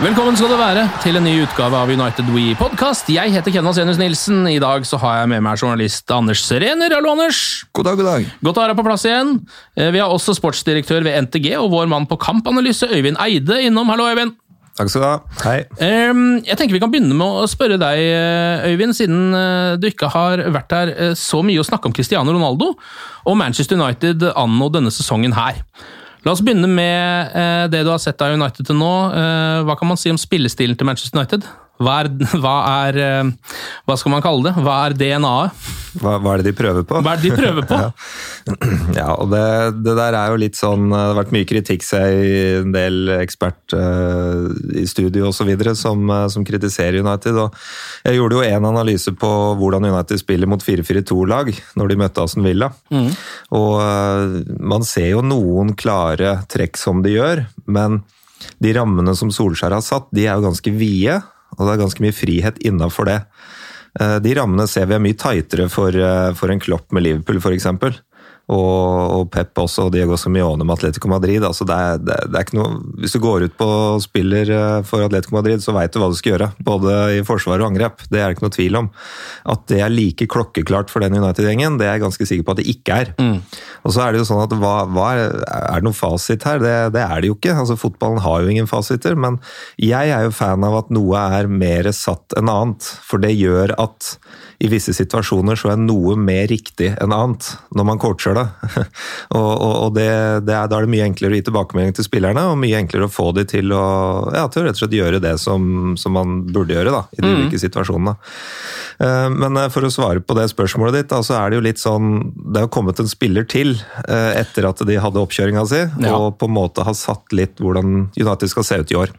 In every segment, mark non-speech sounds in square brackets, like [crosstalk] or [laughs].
Velkommen skal du være til en ny utgave av United We Podcast. Jeg heter Kenvas Enus Nilsen. I dag så har jeg med meg journalist Anders Serener. Hallo, Anders. God dag, god dag. Godt å ha deg på plass igjen. Eh, Vi har også sportsdirektør ved NTG og vår mann på kampanalyse, Øyvind Eide, innom. Hallo, Øyvind. Takk skal du ha. Hei. Ehm, Jeg tenker Vi kan begynne med å spørre deg, eh, Øyvind, siden eh, du ikke har vært eh, så mye og snakka om Cristiano Ronaldo og Manchester United anno denne sesongen her. La oss begynne med eh, det du har sett av United til nå. Eh, Hva kan man si om spillestilen til Manchester United? Hva er, [laughs] hva er eh, Hva skal man kalle det? Hva er DNA-et? Hva, hva er det de prøver på? Hva er det de prøver på? [laughs] [clears throat] Ja, og det, det der er jo litt sånn Det har vært mye kritikk seg i en del ekspert uh, i studio osv. Som, uh, som kritiserer United. Og jeg gjorde jo en analyse på hvordan United spiller mot 4-4-2-lag når de møtte Aston Villa. Og uh, man ser jo noen klare trekk som de gjør, men de rammene som Solskjær har satt, de er jo ganske vide. Og det er ganske mye frihet innafor det. Eh, De rammene ser vi er mye tightere for, eh, for en Klopp med Liverpool, f.eks. Og, Pep også, og Diego Simione med Atletico Madrid. Altså det er, det, er- ikke noe, hvis du går ut på spiller eh, for Atletico Madrid, så veit du hva du skal gjøre. Både i forsvar og angrep. Det er det ikke noe tvil om. At det er like klokkeklart for den United-gjengen, det er jeg ganske sikker på at det ikke er. Og så er det jo sånn at hva, hva er, er det noen fasit her? Det, det er det jo ikke. Altså Fotballen har jo ingen fasiter. Men jeg er jo fan av at noe er mer satt enn annet. For det gjør at i visse situasjoner så er noe mer riktig enn annet når man coacher det. [laughs] og og, og det, det er, da er det mye enklere å gi tilbakemelding til spillerne, og mye enklere å få de til å, ja, til å rett og slett gjøre det som, som man burde gjøre da, i de ulike situasjonene. Eh, Men eh, for å svare på det spørsmålet ditt, da, så er det jo litt sånn Det har kommet en spiller til eh, etter at de hadde oppkjøringa si, Ja. og på en måte har satt litt hvordan United skal se ut i år.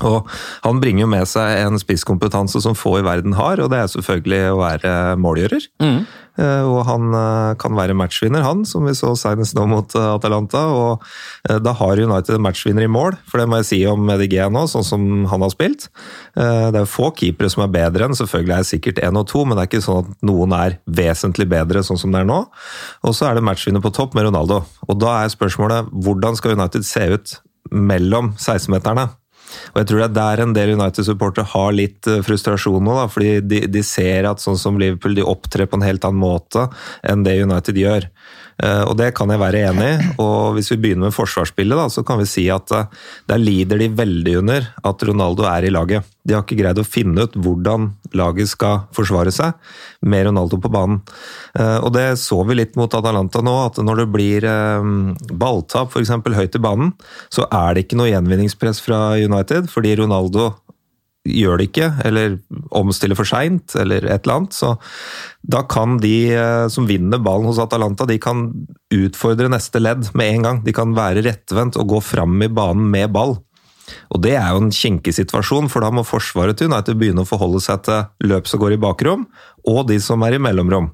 Og Han bringer jo med seg en spisskompetanse som få i verden har, og det er selvfølgelig å være målgjører. Mm. Og han eh, kan være matchvinner, han, som vi så senest nå mot eh, Atalanta. Og eh, da har United matchvinner i mål, for det må jeg si om EDG nå, sånn som han har spilt. Eh, Det er få keepere som er bedre enn, selvfølgelig er det sikkert én og to, men det er ikke sånn at noen er vesentlig bedre sånn som det er nå. Og så er det matchvinner på topp med Ronaldo. Og da er spørsmålet hvordan skal United se ut mellom 16-meterne? Og jeg tror det er der en del United-supportere har litt eh, frustrasjon nå, da, fordi de, de ser at sånn som Liverpool de opptrer på en helt annen måte enn det United gjør. Eh, Og det kan jeg være enig i. Og hvis vi begynner med forsvarsspillet, da, så kan vi si at eh, der lider de veldig under at Ronaldo er i laget. De har ikke greid å finne ut hvordan laget skal forsvare seg med Ronaldo på banen. Eh, Og det så vi litt mot Atalanta nå, at når det blir balltap f.eks. høyt i banen, så er det ikke noe gjenvinningspress fra United, fordi Ronaldo gjør det ikke, eller omstiller for seint, eller et eller annet. Så da kan de eh, som vinner ballen hos Atalanta, de kan utfordre neste ledd med en gang. De kan være rettvendt og gå fram i banen med ball. Og Det er jo en kinkig situasjon, for da må forsvaret til United begynne å forholde seg til løp som går i bakrom, og de som er i mellomrom.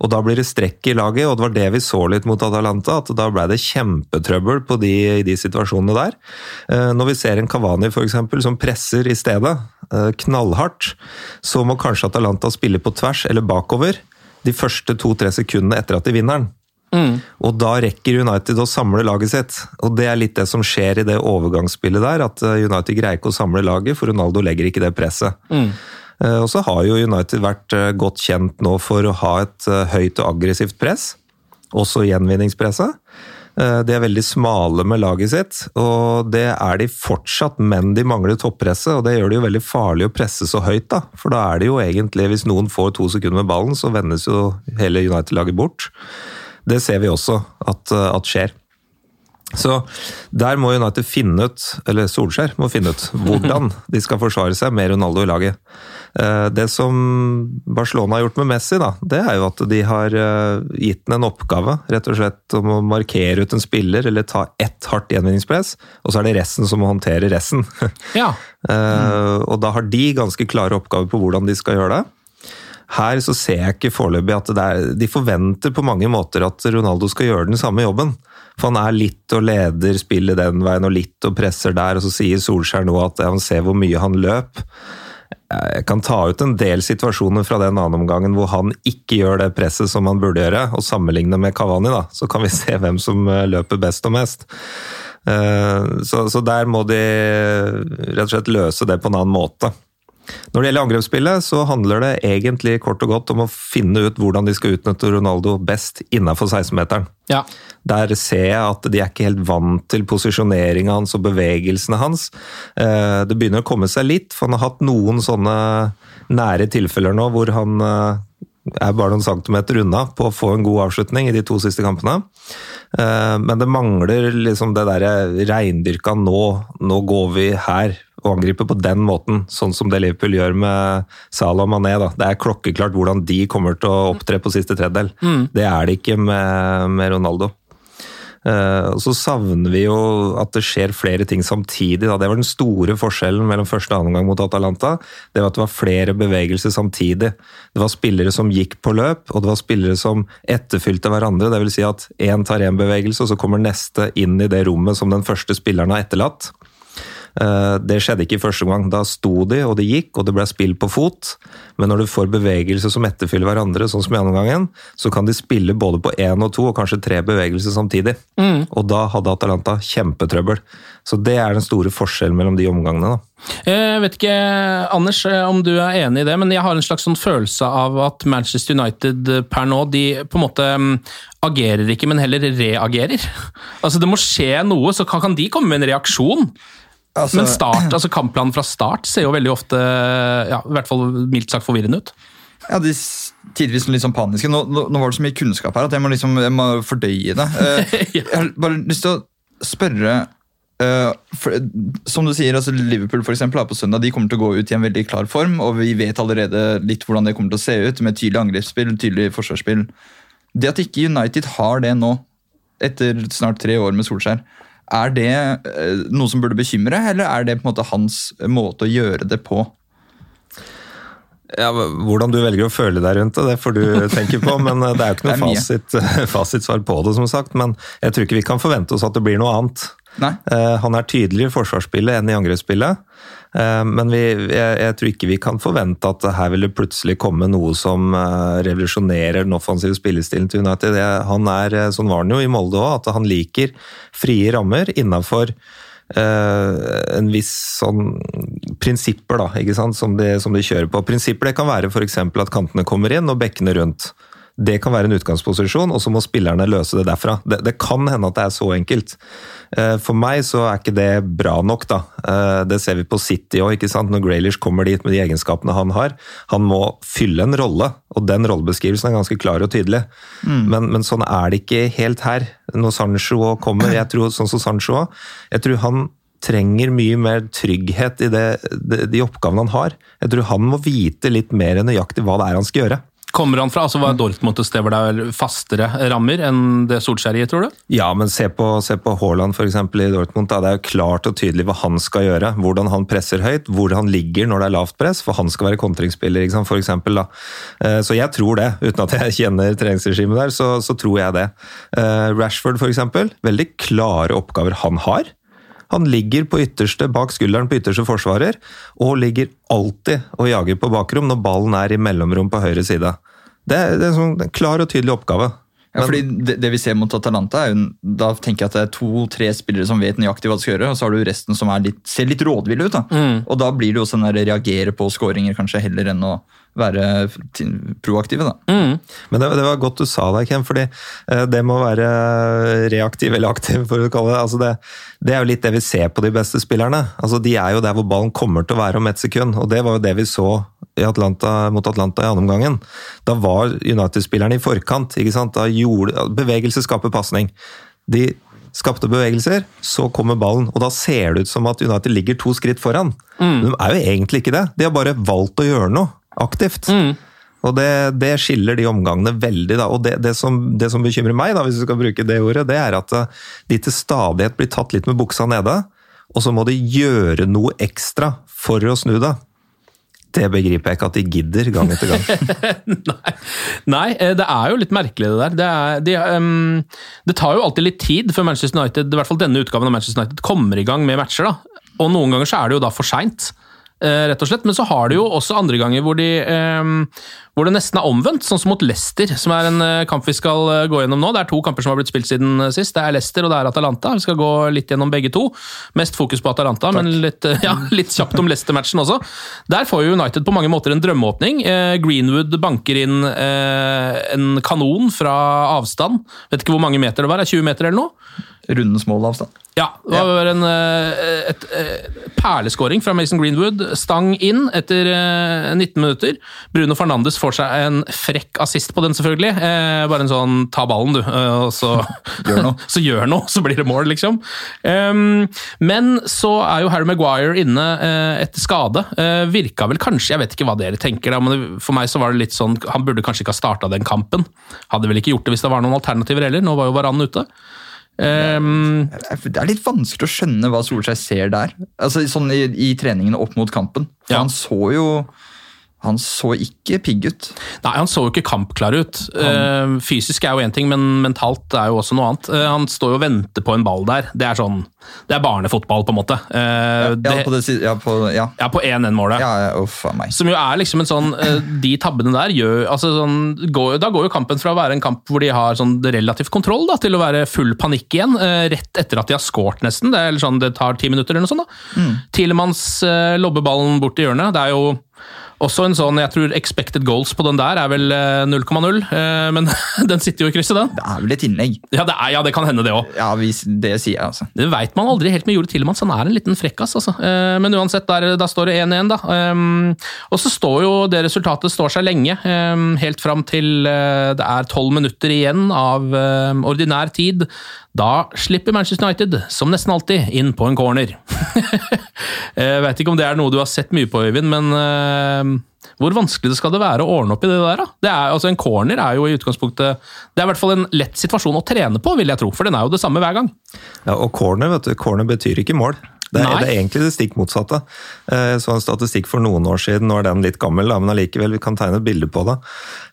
Og Da blir det strekk i laget, og det var det vi så litt mot Atalanta. at Da ble det kjempetrøbbel på de, i de situasjonene der. Eh, Når vi ser en Kavani eksempel, som presser i stedet, eh, knallhardt, så må kanskje Atalanta spille på tvers eller bakover de første to-tre sekundene etter at de vinner den. Og da rekker United å samle laget sitt. Og det er litt det som skjer i det overgangsspillet der, at eh, United greier ikke å samle laget, for Ronaldo legger ikke det presset. Mm. Og så har jo United vært eh, godt kjent nå for å ha et eh, høyt og aggressivt press, også gjenvinningspresset. Eh, De er veldig smale med laget sitt, og det er de fortsatt, men de mangler toppresset. og Det gjør det jo veldig farlig å presse så høyt, da. For da er det jo egentlig, hvis noen får to sekunder med ballen, så vendes jo hele United-laget bort. Det ser vi også at, eh, at skjer. Så der må United finne ut, eller Solskjær må finne ut, hvordan [laughs] de skal forsvare seg med Ronaldo i laget. Eh, Det som Barcelona har gjort med Messi, da, det er jo at de har eh, gitt ham en oppgave. Rett og slett om å markere ut en spiller, eller ta ett hardt gjenvinningspress. Og så er det resten som må håndtere resten. [laughs] Ja. Mm. Og da har de ganske klare oppgaver på hvordan de skal gjøre det. Her så ser jeg ikke foreløpig at er De forventer på mange måter at Ronaldo skal gjøre den samme jobben. For han er litt og leder spillet den veien og litt og presser der, og så sier Solskjær nå at han ser hvor mye han løp. Jeg kan ta ut en del situasjoner fra den andre omgangen hvor han ikke gjør det presset som han burde gjøre, og sammenligne med Cavani, da. Så kan vi [laughs] se hvem som eh, løper best og mest. Eh, Så, så der må de rett og slett løse det på en annen måte. Når det gjelder angrepsspillet, så handler det egentlig kort og godt om å finne ut hvordan de skal utnytte Ronaldo best innenfor 16-meteren. ja. Der ser jeg at de er ikke helt vant til posisjoneringa hans og bevegelsene hans. Eh, Det begynner å komme seg litt, for han har hatt noen sånne nære tilfeller nå hvor han eh, er bare noen centimeter unna på å få en god avslutning i de to siste kampene. Eh, Men det mangler liksom det derre reindyrka nå, nå går vi her og angripe på den måten, sånn som det Liverpool gjør med Salah og Mané. Da. Det er klokkeklart hvordan de kommer til å opptre på siste tredjedel. Det er det ikke med, med Ronaldo. Uh, og Så savner vi jo at det skjer flere ting samtidig. Da. Det var den store forskjellen mellom første og annen gang mot Atalanta. Det var at det var flere bevegelser samtidig. Det var spillere som gikk på løp, og det var spillere som etterfylte hverandre. Det vil si at én tar én bevegelse, og så kommer neste inn i det rommet som den første spilleren har etterlatt. Eh, Det skjedde ikke i første gang. Da sto de, og det gikk, og det ble spill på fot. Men når du får bevegelser som etterfyller hverandre, sånn som i andre gangen, så kan de spille både på én og to, og kanskje tre bevegelser samtidig. Og da hadde Atalanta kjempetrøbbel. Så det er den store forskjellen mellom de omgangene. da. Jeg vet ikke, Anders, eh, om du er enig i det, men jeg har en slags sånn følelse av at Manchester United eh, per nå, de på en måte mm, agerer ikke, men heller reagerer. [laughs] Altså, Det må skje noe, så kan, kan de komme med en reaksjon. Altså, Men start, altså kampplanen fra start ser jo veldig ofte ja, i hvert fall mildt sagt forvirrende ut. Ja, de tidvis litt sånn paniske. Nå, nå, nå var det så mye kunnskap her at jeg må, liksom, jeg må fordøye det. Eh. [laughs] Jeg har bare lyst til å spørre eh, for, Som du sier, altså Liverpool for eksempel, her på søndag de kommer til å gå ut i en veldig klar form, og vi vet allerede litt hvordan det kommer til å se ut, med tydelig angrepsspill, tydelig forsvarsspill. Det at ikke United har det nå, etter snart tre år med Solskjær, er det eh, noe som burde bekymre, eller er det på en måte hans måte å gjøre det på? Ja, Hvordan du velger å føle deg rundt det, det får du [laughs] tenke på. Men eh, det er jo ikke noe fasit, fasitsvar på det, som sagt. Men jeg tror ikke vi kan forvente oss at det blir noe annet. Nei? Eh, Han er tydeligere i forsvarsspillet enn i angrepsspillet. Eh, Men vi, jeg, jeg tror ikke vi kan forvente at her vil det plutselig komme noe som eh, revolusjonerer den offensive spillestilen til United. Han er, eh, Sånn var han jo i Molde òg, at han liker frie rammer innafor en viss sånn prinsipper da, ikke sant, som de, som de kjører på. Prinsipper det kan være f.eks. at kantene kommer inn og bekkene rundt. Det kan være en utgangsposisjon, og så må spillerne løse det derfra. Det, det kan hende at det er så enkelt. Eh, For meg så er ikke det bra nok, da. Eh, Det ser vi på City òg, ikke sant. Når Graylish kommer dit med de egenskapene han har. Han må fylle en rolle, og den rollebeskrivelsen er ganske klar og tydelig. Men, men sånn er det ikke helt her. Når Sancho kommer, jeg tror sånn som Sancho òg, jeg tror han trenger mye mer trygghet i det, de, de oppgavene han har. Jeg tror han må vite litt mer nøyaktig hva det er han skal gjøre. Kommer han fra? altså Var Dortmund et sted hvor det er fastere rammer enn det Solskjær gir, tror du? Ja, men se på, se på Haaland eksempel, i Dortmund. Da. Det er jo klart og tydelig hva han skal gjøre. Hvordan han presser høyt, hvor han ligger når det er lavt press. For han skal være kontringsspiller, ikke for eksempel. Eh, Så jeg tror det. Uten at jeg [laughs] kjenner treningsregimet der, så, så tror jeg det. Eh, Rashford for eksempel. Veldig klare oppgaver han har. Han ligger på ytterste, bak skulderen på ytterste forsvarer, og ligger alltid og jager på bakrom når ballen er i mellomrom på høyre side. Det er, det er en sånn klar og tydelig oppgave. Ja, fordi det, det vi ser mot Atalanta, er jo, da tenker jeg at det er to-tre spillere som vet nøyaktig hva de skal gjøre, og så har du resten som er litt, ser litt rådville ut. da. Og da blir det jo sånn reagere på skåringer kanskje heller enn å være proaktive. da. Men det, det var godt du sa det, Ken, fordi eh, det med å være reaktiv eller aktiv, for å kalle det, altså det, det er jo litt det vi ser på de beste spillerne. Altså De er jo der hvor ballen kommer til å være om ett sekund, og det var jo det vi så i Atlanta, mot Atlanta i andre omgangen. Da var United-spillerne i forkant. ikke sant? Da gjorde, bevegelse skaper pasning. De skapte bevegelser, så kommer ballen, og da ser det ut som at United ligger to skritt foran. Men de er jo egentlig ikke det. De har bare valgt å gjøre noe aktivt. Og det, det skiller de omgangene veldig. Da. Og det, det, som, det som bekymrer meg, da, hvis vi skal bruke det ordet, det er at eh, de til stadighet blir tatt litt med buksa nede, og så må de gjøre noe ekstra for å snu det. Det begriper jeg ikke at de gidder gang etter gang. [laughs] Nei. Nei, eh, det er jo litt merkelig det der. Det, er, de, um, det tar jo alltid litt tid før Manchester United, i hvert fall denne utgaven av Manchester United, kommer i gang med matcher. da. Og noen ganger så er det jo da for seint. Eh, Rett og slett. Men så har de jo også andre ganger hvor, de, ehm, hvor det nesten er omvendt, sånn som mot Leicester, som er en eh, kamp vi skal eh, gå gjennom nå. Det er to kamper som har blitt spilt siden eh, sist. Det er Leicester og det er Atalanta. Vi skal gå litt gjennom begge to. Mest fokus på Atalanta, men litt, [laughs] ja, litt kjapt om Leicester-matchen også. Der får jo United på mange måter en drømmeåpning. Greenwood banker inn en kanon fra avstand. Vet ikke hvor mange meter det var, er 20 meter eller noe? Rundens målavstand. Ja, det var en et, et perleskåring fra Mason Greenwood. Stang inn etter eh, 19 minutter. Bruno Fernandes får seg en frekk assist på den, selvfølgelig. Eh, Bare en sånn ta ballen, du, eh, og så [laughs] Gjør noe. [laughs] så gjør noe, så blir det mål, liksom. Um, men så er jo Harry Maguire inne eh, etter skade. Eh, virka vel kanskje, jeg vet ikke hva dere tenker, da, men for meg så var det litt sånn Han burde kanskje ikke ha starta den kampen. Hadde vel ikke gjort det hvis det var noen alternativer heller. Nå var jo Varan ute. Det er litt vanskelig å skjønne hva Solskjær ser der. Altså sånn i, i treningene opp mot kampen. For Ja. han så jo Han så ikke pigg ut. Nei, han så jo ikke kampklar ut. Han... fysisk er jo én ting, men mentalt er jo også noe annet. Eh, han står jo og venter på en ball der. Det er sånn Det er barnefotball, på en måte. Eh, Ja, det, på det, ja, på, ja. ja, på 1-1-målet. ja, ja, uff a meg. Som jo er liksom en sånn eh, De tabbene der gjør altså sånn, går, Da går jo kampen fra å være en kamp hvor de har sånn relativt kontroll, da, til å være full panikk igjen. eh, Rett etter at de har scoret, nesten. Det, er eller sånn, det tar ti minutter eller noe sånt. da. Mm. Tilemanns lobber ballen bort i hjørnet. Det er jo også en sånn, jeg tror expected goals på den der er vel eh, 0,0, eh, men [laughs] den sitter jo i krysset, den. Det er vel et innlegg. Ja, det, er, ja, det kan hende, det òg. Ja, Det sier jeg, altså. Det veit man aldri helt med Jule så han er en liten frekkas, altså. Eh, Men uansett, der, der står det 1-1, da. Og så står jo det resultatet står seg lenge, helt fram til eh, det er tolv minutter igjen av ordinær tid. Da slipper Manchester United, som nesten alltid, inn på en corner. Jeg [laughs] vet ikke om det er noe du har sett mye på, Øyvind, men uh, hvor vanskelig det skal det være å ordne opp i det der? da? Det er, altså En corner er jo i utgangspunktet Det er i hvert fall en lett situasjon å trene på, vil jeg tro, for den er jo det samme hver gang. Ja, og corner, vet du, corner betyr ikke mål. Det er, det er egentlig det stikk motsatte. Eh, Jeg så en statistikk for noen år siden, nå er den litt gammel, men allikevel, vi kan tegne et bilde på det.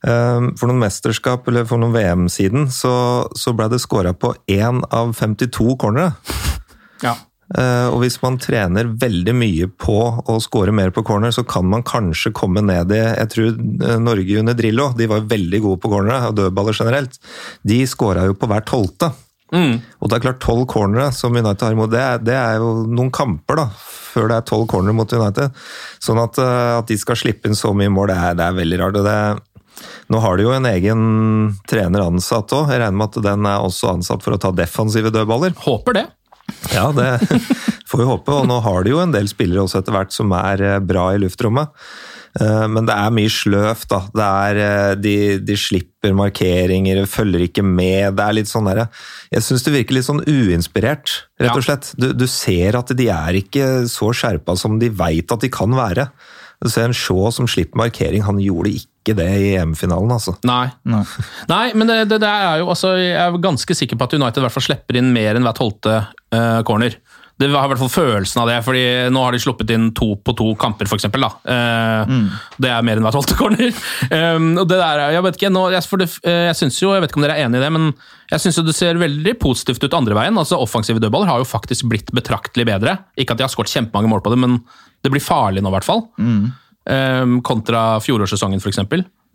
Eh, For noen mesterskap, eller for noen VM siden, så, så ble det skåra på én av 52 cornere. Ja. Eh, Og hvis man trener veldig mye på å score mer på corner, så kan man kanskje komme ned i Jeg tror eh, Norge under Drillo, de var veldig gode på cornere, og dødballer generelt. De skåra jo på hver tolvte. Og det er klart, tolv cornere som United har imot, det er, det er jo noen kamper da, før det er tolv cornere mot United. Sånn at, eh, at de skal slippe inn så mye mål, det er, det er veldig rart. og det nå har de jo en egen trener ansatt òg. Jeg regner med at den er også ansatt for å ta defensive dødballer. Håper det. Ja, det [laughs] får vi håpe. Og nå har de jo en del spillere også etter hvert som er eh, bra i luftrommet. Eh, Men det er mye sløvt, da. Det er, eh, de, de slipper markeringer, følger ikke med. Det er litt sånn derre Jeg syns det virker litt sånn uinspirert, rett og slett. Du, du ser at de er ikke så skjerpa som de veit at de kan være. Du ser en Shaw som slipper markering, han gjorde ikke ikke det i EM-finalen, altså. Nei. Nei. Nei, men det, det, det er jo altså, Jeg er ganske sikker på at United i hvert fall slipper inn mer enn hver tolvte uh, corner. Det har i hvert fall følelsen av det, fordi nå har de sluppet inn to på to kamper, f.eks. Uh, Det er mer enn hver tolvte corner. Um, [laughs] og det der, er- jeg vet ikke, nå, jeg, det, eh, jeg synes jo, jeg vet ikke om dere er enig i det, men jeg syns det ser veldig positivt ut andre veien. altså Offensive dødballer har jo faktisk blitt betraktelig bedre. Ikke at de har skåret kjempemange mål på det, men det blir farlig nå, i hvert fall. Um, kontra fjorårssesongen, f.eks.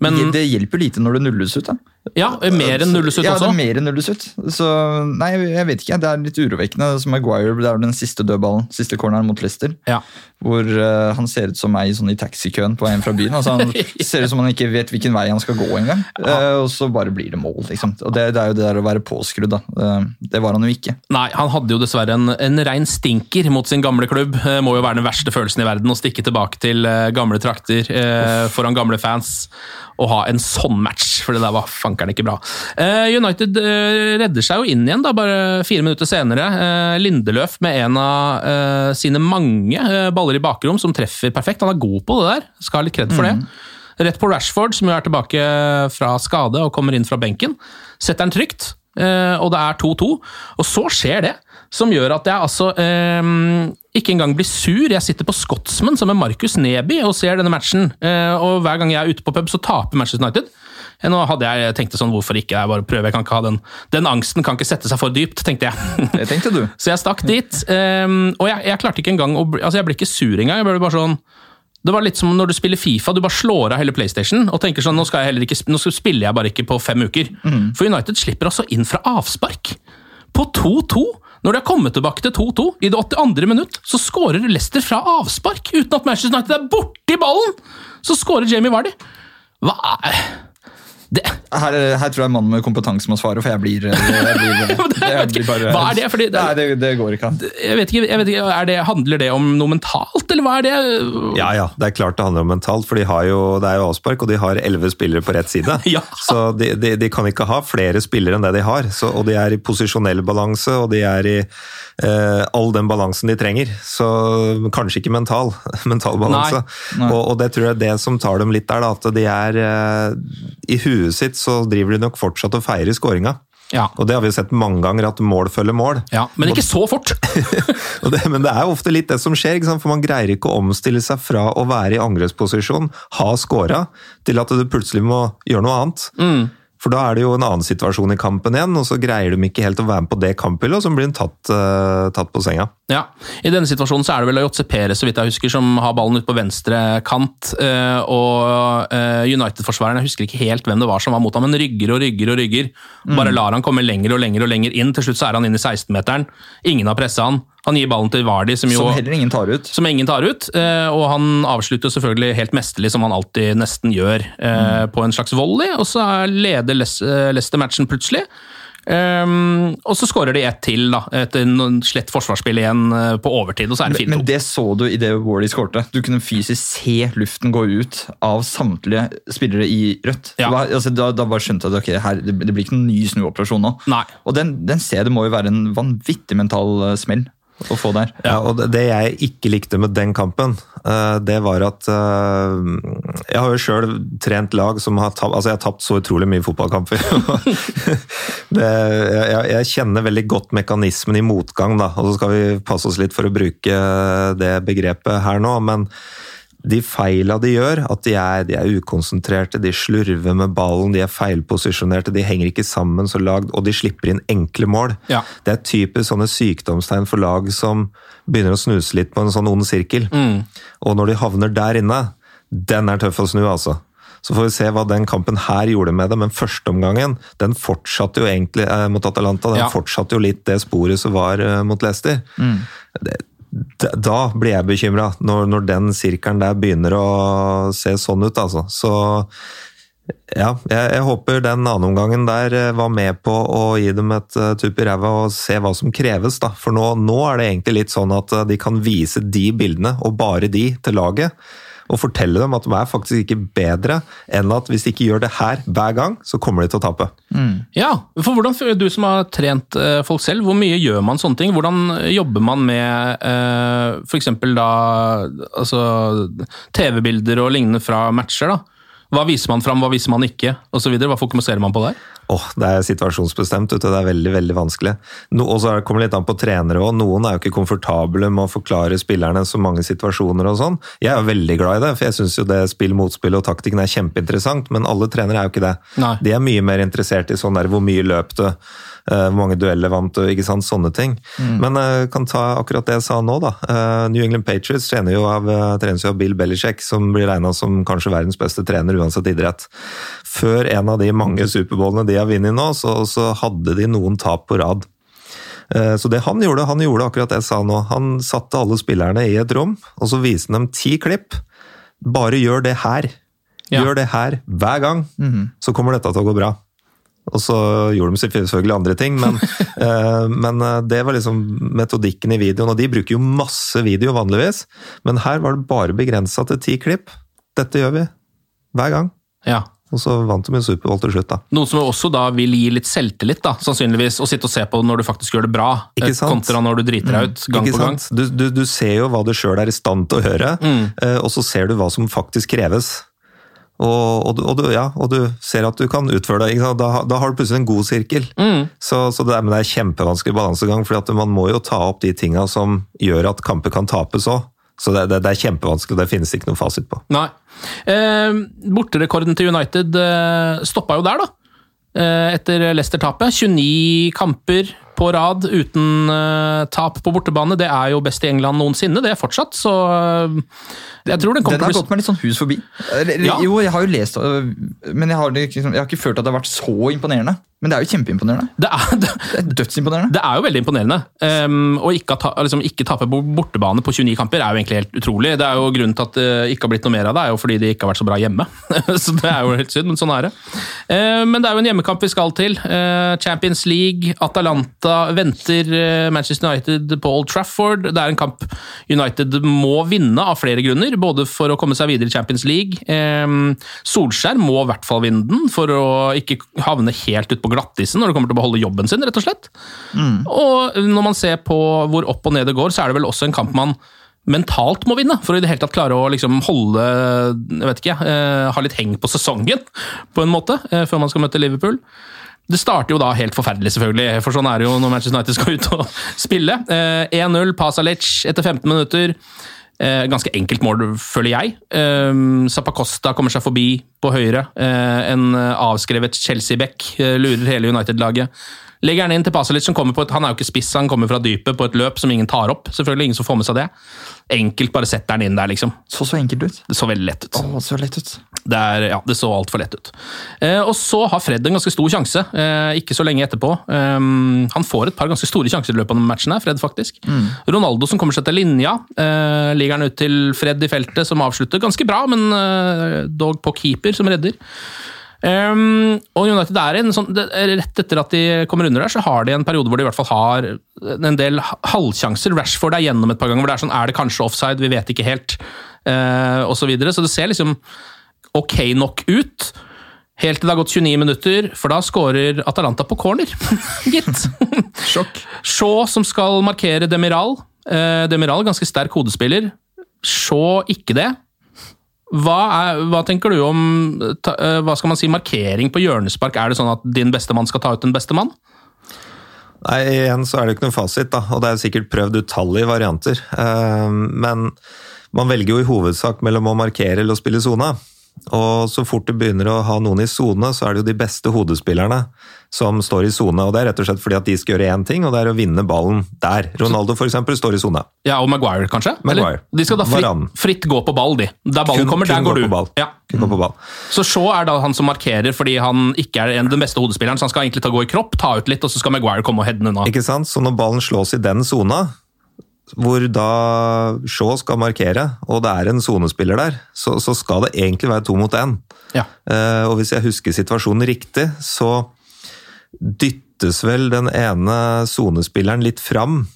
Men det hjelper lite når det nulles ut. da. Ja, mer enn nullesutt også. ja, også. det er mer enn nulles ut. Så nei, jeg vet ikke. Det er litt urovekkende. Som Maguire, det er den siste dødballen, siste corneren mot Leicester. Ja. Hvor uh, han ser ut som meg sånn i taxikøen på veien fra byen. Altså, han [laughs] ser ut som han ikke vet hvilken vei han skal gå engang. Eh, og så bare blir det mål. Liksom. Og det, det er jo det der å være påskrudd. da. Uh, det var han jo ikke. Nei, han hadde jo dessverre en, en rein stinker mot sin gamle klubb. Uh, må jo være den verste følelsen i verden å stikke tilbake til eh, gamle trakter eh, foran gamle fans og ha en sånn match, for det der var fankeren ikke bra. Eh, United eh, redder seg jo inn igjen, da, bare fire minutter senere. Eh, Lindeløf med en av sine mange baller i bakrom som treffer perfekt. Han er god på det der, skal ha litt kred for det. Rett på Rashford, som jo er tilbake fra skade og kommer inn fra benken. Setter den trygt, og det er 2-2. Og så skjer det, som gjør at jeg altså eh, ikke engang blir sur. Jeg sitter på Scotsman som er Markus Neby og ser denne matchen. Eh, og hver gang jeg er ute på pub, så taper Manchester United. Eh, Nå hadde jeg tenkt sånn, hvorfor ikke? Jeg bare prøver, jeg kan ikke ha den Den angsten kan ikke sette seg for dypt, tenkte jeg. [laughs] Det tenkte du. Så jeg stakk dit. ehm, og jeg, jeg klarte ikke engang å bli, altså Jeg ble ikke sur engang. Jeg ble bare sånn det var litt som når du spiller Fifa, du bare slår av hele PlayStation og tenker sånn, nå skal jeg heller ikke, nå spiller jeg bare ikke på fem uker. For United slipper altså inn fra avspark. På 2-2. Når de har kommet tilbake til 2-2, i det 82. minutt, så skårer Leicester fra avspark uten at Manchester United er borti ballen! Så skårer Jamie Vardy. Hva er Her, her tror jeg mannen med kompetanse må svare, for jeg blir, jeg blir, [laughs] jeg blir bare Hva er det? Fordi det- Nei, det, det går ikke an. jeg vet ikke, jeg vet ikke er det, Handler det om noe mentalt, eller hva er det? Ja, ja, det er klart det handler om mentalt, for de har jo, det er jo avspark, og de har elleve spillere på rett side. [laughs] Ja. Så de, de, de kan ikke ha flere spillere enn det de har. Så, og de er i posisjonell balanse, og de er i eh, all den balansen de trenger. Så kanskje ikke mental, [laughs] mental balanse. Nei. Og, og det tror jeg er det som tar dem litt der, da, at de er eh, I huet sitt så driver de nok fortsatt og feirer skåringa. Ja. Og det har vi sett mange ganger, at mål følger mål. ja, Men ikke så fort! [laughs] Og det, men det er jo ofte litt det som skjer, for man greier ikke å omstille seg fra å være i angrepsposisjon, ha scora, til at du plutselig må gjøre noe annet. For da er det jo en annen situasjon i kampen igjen, og så greier de ikke helt å være med på det kamphyllet, og så blir de tatt, uh, tatt på senga. Ja, I denne situasjonen så er det vel Jotze Perez så vidt jeg husker, som har ballen ute på venstre kant. Uh, Og uh, United-forsvareren, jeg husker ikke helt hvem det var som var mot ham, men rygger og rygger og rygger. Bare lar han komme lenger og lenger og lenger inn. Til slutt så er han inne i 16-meteren. Ingen har pressa han. Han gir ballen til Vardi, som jo Som heller ingen tar ut. som ingen tar ut. Og han avslutter selvfølgelig helt mesterlig, som han alltid nesten gjør, mm. på en slags volley. Og så er- leder eh, Leicester matchen plutselig. Um, og så skårer de ett til, da, etter slett forsvarsspill igjen eh, på overtid. Og så er det Men, men det så du i det Wardy skårte. Du kunne fysisk se luften gå ut av samtlige spillere i rødt. Ja. Var, altså, da, da bare skjønte jeg at okay, her, det, det blir ikke noen ny snuoperasjon nå. Nei. Og den, den ser det må jo være en vanvittig mental eh, smell å få der. Ja, og det- jeg ikke likte med den kampen, eh, det var at eh, Jeg har jo sjøl trent lag som har tapt Altså, jeg har tapt så utrolig mye fotballkamper. [laughs] det, jeg, jeg kjenner veldig godt mekanismen i motgang, da. Og så skal vi passe oss litt for å bruke det begrepet her nå, men de feila de gjør, at de er, de er ukonsentrerte, de slurver med ballen, de er feilposisjonerte, de henger ikke sammen så lagd, og de slipper inn enkle mål. Ja. Det er typisk sånne sykdomstegn for lag som begynner å snuse litt på en sånn ond sirkel. Og når de havner der inne, den er tøff å snu, altså. Så får vi se hva den kampen her gjorde med det, men førsteomgangen den fortsatte jo egentlig eh, mot Atalanta. Den Ja. fortsatte jo litt det sporet som var eh, mot Leicester. Det, da- blir jeg bekymra, når, når den sirkelen der begynner å se sånn ut, altså. Så ja, jeg, jeg håper den annenomgangen der eh, var med på å gi dem et uh, tupp i ræva og se hva som kreves, da. For nå, nå er det egentlig litt sånn at eh, de kan vise de bildene, og bare de, til laget. Og fortelle dem at de er faktisk ikke bedre enn at hvis de ikke gjør det her hver gang, så kommer de til å tape. Ja, for hvordan, Du som har trent eh, folk selv, hvor mye gjør man sånne ting? Hvordan jobber man med eh, f.eks. da altså TV-bilder og lignende fra matcher? da? Hva viser man fram, hva viser man ikke, osv.? Hva fokuserer man på der? Åh, Det er situasjonsbestemt. Vet du. Det er veldig veldig vanskelig. No, og så kommer det litt an på trenere òg. Noen er jo ikke komfortable med å forklare spillerne så mange situasjoner og sånn. Jeg er jo veldig glad i det, for jeg syns jo det spill, motspill og taktikken er kjempeinteressant. Men alle trenere er jo ikke det. Nei. De er mye mer interessert i sånn der hvor mye løp du, hvor mange dueller vant du, ikke sant, sånne ting. Men jeg kan ta akkurat det jeg sa nå, da. Eh, New England Patriots trener jo av, eh, trenes jo av Bill Belichick, som blir regna som kanskje verdens beste trener uansett idrett. Før en av de mange superbowlene de har vunnet nå, så, så hadde de noen tap på rad. Eh, Så det han gjorde, han gjorde akkurat det jeg sa nå. Han satte alle spillerne i et rom, og så viste han dem ti klipp. Bare gjør det her. Ja. Gjør det her hver gang, så kommer dette til å gå bra. Og så gjorde de selvfølgelig andre ting, men, [laughs] eh, men eh, det var liksom metodikken i videoen. Og de bruker jo masse video vanligvis, men her var det bare begrensa til ti klipp. Dette gjør vi hver gang. Ja. Og så vant de jo Superbowl til slutt, da. Noe som også da vil gi litt selvtillit, da, sannsynligvis. Å sitte og se på når du faktisk gjør det bra, Ikke eh, sant? kontra når du driter deg ut gang Ikke på gang. Du, du, du ser jo hva du sjøl er i stand til å høre, Mm. eh, og så ser du hva som faktisk kreves. Og, og, du, og, du, ja, og du ser at du kan utføre det. Da, da har du plutselig en god sirkel. Mm. Så, så det, er, men det er kjempevanskelig balansegang, for man må jo ta opp de tinga som gjør at kamper kan tapes òg. Så det, det, det er kjempevanskelig, og det finnes ikke noe fasit på. Nei. Eh, borterekorden til United eh, stoppa jo der, da. Eh, etter Leicester-tapet. 29 kamper på rad uten uh, tap på bortebane. Det er jo best i England noensinne, det er fortsatt, så uh, jeg tror den kommer Den har gått meg litt sånn hus forbi. Ja. Jo, jeg har jo lest øh, Men jeg har, liksom, jeg har ikke følt at det har vært så imponerende. Men det er jo kjempeimponerende. det er, det, Det er dødsimponerende. det er jo veldig imponerende. Um, å ikke, ta, liksom, ikke tape på bortebane på 29 kamper er jo egentlig helt utrolig. Det er jo Grunnen til at det ikke har blitt noe mer av det, er jo fordi de ikke har vært så bra hjemme. [laughs] så det er jo helt synd, men sånn er det. Uh, men det er jo en hjemmekamp vi skal til. Uh, Champions League, Atalanta venter uh, Manchester United på Old Trafford. Det er en kamp United må vinne av flere grunner, både for å komme seg videre i Champions League. Um, Solskjær må i hvert fall vinne den for å ikke havne helt ut på glattisen når det kommer til å beholde jobben sin, rett og slett. Og når man ser på hvor opp og ned det går, så er det vel også en kamp man mentalt må vinne, for å i det hele tatt klare å liksom holde jeg vet ikke, eh, ha litt heng på sesongen, på en måte, eh, før man skal møte Liverpool. Det starter jo da helt forferdelig, selvfølgelig, for sånn er det jo når Manchester United skal ut og spille. Eh, 1-0, Pasalic etter 15 minutter. Eh, ganske enkelt mål, føler jeg. Eh, kommer seg forbi på høyre. Eh, en avskrevet Chelsea-back eh, lurer hele United-laget. Legger han inn til Pasalic, som kommer på et, han er jo ikke spiss, han kommer fra dypet på et løp som ingen tar opp. Selvfølgelig, ingen som får med seg det. Enkelt bare setter han inn der, liksom. Så så enkelt ut. Det så veldig lett ut. Å, så lett ut. Det, er, ja, det så altfor lett ut. Eh, og så har Fred en ganske stor sjanse, eh, ikke så lenge etterpå. Um, han får et par ganske store sjanser i løpet av denne matchen, her, Fred faktisk. Ronaldo som kommer seg til linja, eh, ligger han ut til Fred i feltet, som avslutter ganske bra, men eh, dog på keeper, som redder. Um, og United er en sånn, det, Rett etter at de kommer under der, så har de en periode hvor de i hvert fall har en del halvsjanser. Rashford er gjennom et par ganger hvor det er sånn Er det kanskje offside? Vi vet ikke helt. Uh, og så, videre. så det ser liksom ok nok ut. Helt til det har gått 29 minutter, for da skårer Atalanta på corner. [laughs] [laughs] Gitt. Sjokk. Shaw som skal markere Demiral. Uh, Demiral, ganske sterk hodespiller. Shaw ikke det. Hva, er, hva tenker du om ta, eh, hva skal man si, markering på hjørnespark? Er det sånn at din beste mann skal ta ut den beste mann? Nei, igjen så er det ikke noen fasit, da, og det er sikkert prøvd utallige varianter. Eh, Men man velger jo i hovedsak mellom å markere eller å spille sone. Og så fort du begynner å ha noen i sone, så er det jo de beste hodespillerne som står i sone. Og det er rett og slett fordi at de skal gjøre én ting, og det er å vinne ballen der. Ronaldo eksempel står i sone. Ja, og Maguire, kanskje? Maguire. Eller, de skal da fritt, fritt gå på ball, de. Der ballen Kun- kommer, der gå går du. Ja. Kun gå på ball. Så Shaw er da han som markerer fordi han ikke er en- den beste hodespilleren, så han skal egentlig ta gå i kropp, ta ut litt, og så skal Maguire komme og heade den unna. Ikke sant? Så når ballen slås i den sona, hvor da Shaw skal markere, og det er en sonespiller der, så, så skal det egentlig være to mot én. Ja. Uh, og hvis jeg husker situasjonen riktig, så dyttes vel den ene sonespilleren litt fram,